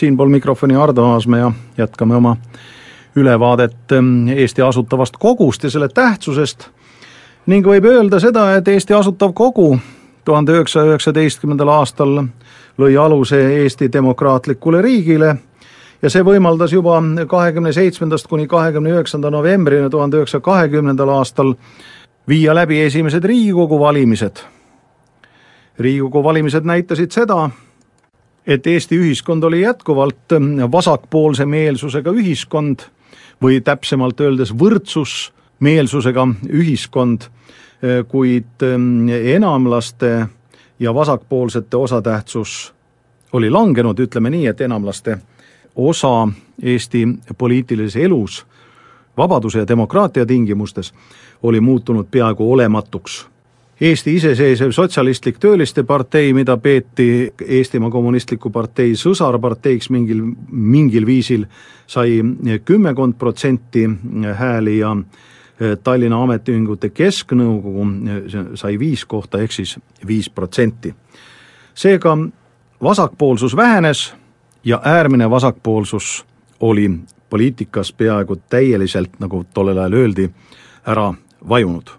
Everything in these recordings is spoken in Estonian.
siinpool mikrofoni Ardo Aasmäe ja jätkame oma ülevaadet ähm, Eesti Asutavast Kogust ja selle tähtsusest. Ning võib öelda seda, et Eesti Asutav Kogu tuhande üheksasaja üheksateistkümnendal aastal lõi aluse Eesti demokraatlikule riigile ja see võimaldas juba kahekümne seitsmendast kuni kahekümne üheksanda novembrini tuhande üheksasaja kahekümnendal aastal viia läbi esimesed Riigikogu valimised. riigikogu valimised näitasid seda, et Eesti ühiskond oli jätkuvalt vasakpoolse meelsusega ühiskond või täpsemalt öeldes võrdsusmeelsusega ühiskond, kuid enamlaste ja vasakpoolsete osatähtsus oli langenud, ütleme nii, et enamlaste osa Eesti poliitilises elus vabaduse ja demokraatia tingimustes oli muutunud peaaegu olematuks. Eesti Iseseisev Sotsialistlik Tööliste Partei, mida peeti Eestimaa Kommunistliku Partei sõsarparteiks mingil, mingil viisil, sai kümmekond protsenti hääli ja eh, Tallinna Ametiühingute Kesknõukogu eh, sai viis kohta, ehk siis viis protsenti. seega vasakpoolsus vähenes ja äärmine vasakpoolsus oli poliitikas peaaegu täieliselt, nagu tollel ajal öeldi, ära vajunud.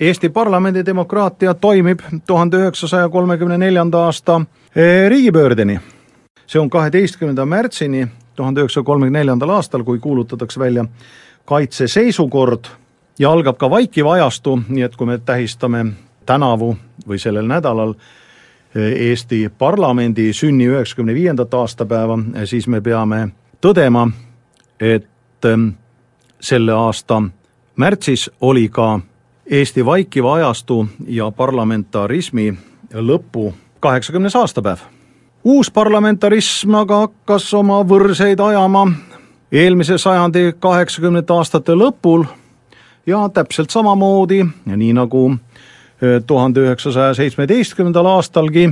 Eesti parlamendi demokraatia toimib tuhande üheksasaja kolmekümne neljanda aasta eh, riigipöördeni. see on kaheteistkümnenda märtsini tuhande üheksasaja kolmekümne neljandal aastal, kui kuulutatakse välja kaitseseisukord ja algab ka vaikiv ajastu, nii et kui me tähistame tänavu või sellel nädalal Eesti parlamendi sünni üheksakümne viiendat aastapäeva, siis me peame tõdema, et ähm, selle aasta märtsis oli ka Eesti vaikiva ajastu ja parlamentarismi lõpu kaheksakümnes aastapäev. uus parlamentarism aga hakkas oma võrseid ajama eelmise sajandi kaheksakümnendate aastate lõpul ja täpselt samamoodi, nii nagu tuhande üheksasaja seitsmeteistkümnendal aastalgi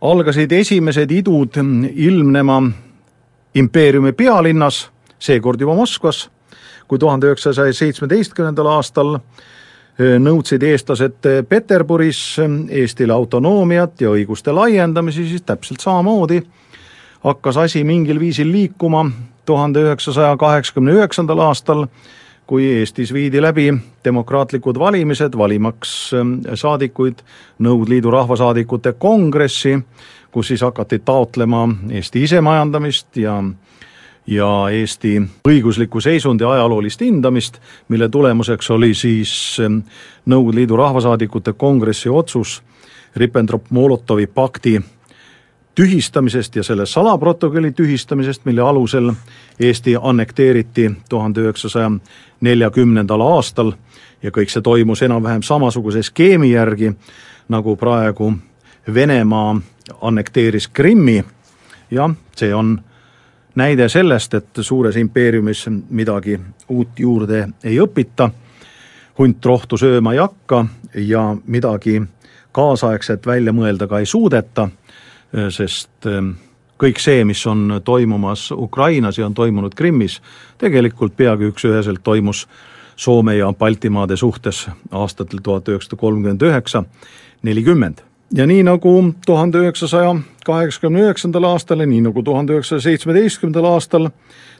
algasid esimesed idud ilmnema impeeriumi pealinnas, seekord juba Moskvas, kui tuhande üheksasaja seitsmeteistkümnendal aastal nõudsid eestlased Peterburis Eestile autonoomiat ja õiguste laiendamisi, siis täpselt samamoodi hakkas asi mingil viisil liikuma tuhande üheksasaja kaheksakümne üheksandal aastal kui Eestis viidi läbi demokraatlikud valimised, valimaks saadikuid Nõukogude Liidu Rahvasaadikute Kongressi, kus siis hakati taotlema Eesti isemajandamist ja ja Eesti õigusliku seisundi ajaloolist hindamist, mille tulemuseks oli siis ähm, Nõukogude Liidu Rahvasaadikute Kongressi otsus Ribbentrop-Molotovi pakti tühistamisest ja selle salaprotokolli tühistamisest, mille alusel Eesti annekteeriti tuhande üheksasaja neljakümnendal aastal ja kõik see toimus enam-vähem samasuguse skeemi järgi, nagu praegu Venemaa annekteeris Krimmi. Ja see on näide sellest, et suures impeeriumis midagi uut juurde ei õpita, hunt rohtu sööma ei hakka ja midagi kaasaegset välja mõelda ka ei suudeta sest ähm, kõik see, mis on toimumas Ukrainas ja on toimunud Krimmis, tegelikult peaaegu üks-üheselt toimus Soome ja Baltimaade suhtes aastatel tuhat üheksasada kolmkümmend üheksa, nelikümmend. ja nii nagu tuhande üheksasaja kaheksakümne üheksandal aastal ja nii nagu tuhande üheksasaja seitsmeteistkümnendal aastal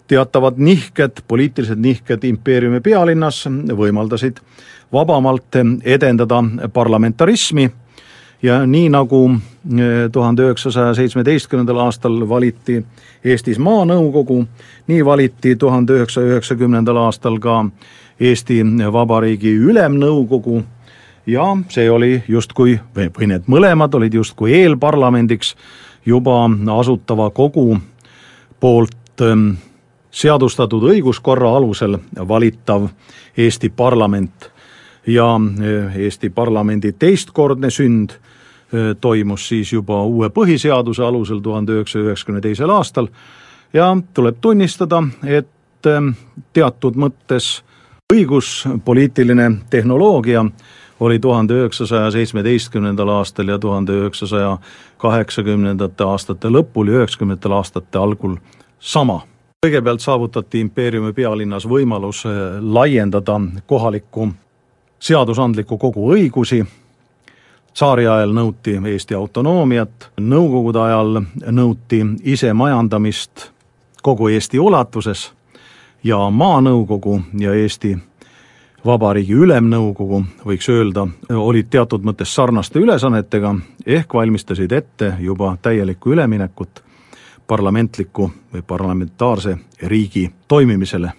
teatavad nihked, poliitilised nihked impeeriumi pealinnas võimaldasid vabamalt edendada parlamentarismi ja nii nagu eh, tuhande üheksasaja seitsmeteistkümnendal aastal valiti Eestis maanõukogu, nii valiti tuhande üheksasaja üheksakümnendal aastal ka Eesti Vabariigi Ülemnõukogu ja see oli justkui, või need mõlemad olid justkui eelparlamendiks juba asutava kogu poolt ehm, seadustatud õiguskorra alusel valitav Eesti parlament. Ja eh, Eesti parlamendi teistkordne sünd toimus siis juba uue põhiseaduse alusel tuhande üheksasaja üheksakümne teisel aastal. Ja tuleb tunnistada, et teatud mõttes õiguspoliitiline tehnoloogia oli tuhande üheksasaja seitsmeteistkümnendal aastal ja tuhande üheksasaja kaheksakümnendate aastate lõpul ja üheksakümnendatel aastate algul sama. kõigepealt saavutati impeeriumi pealinnas võimalus laiendada kohaliku seadusandliku kogu õigusi tsaariajal nõuti Eesti autonoomiat, nõukogude ajal nõuti isemajandamist kogu Eesti ulatuses ja Maanõukogu ja Eesti Vabariigi Ülemnõukogu, võiks öelda, olid teatud mõttes sarnaste ülesannetega, ehk valmistasid ette juba täielikku üleminekut parlamentliku või parlamentaarse riigi toimimisele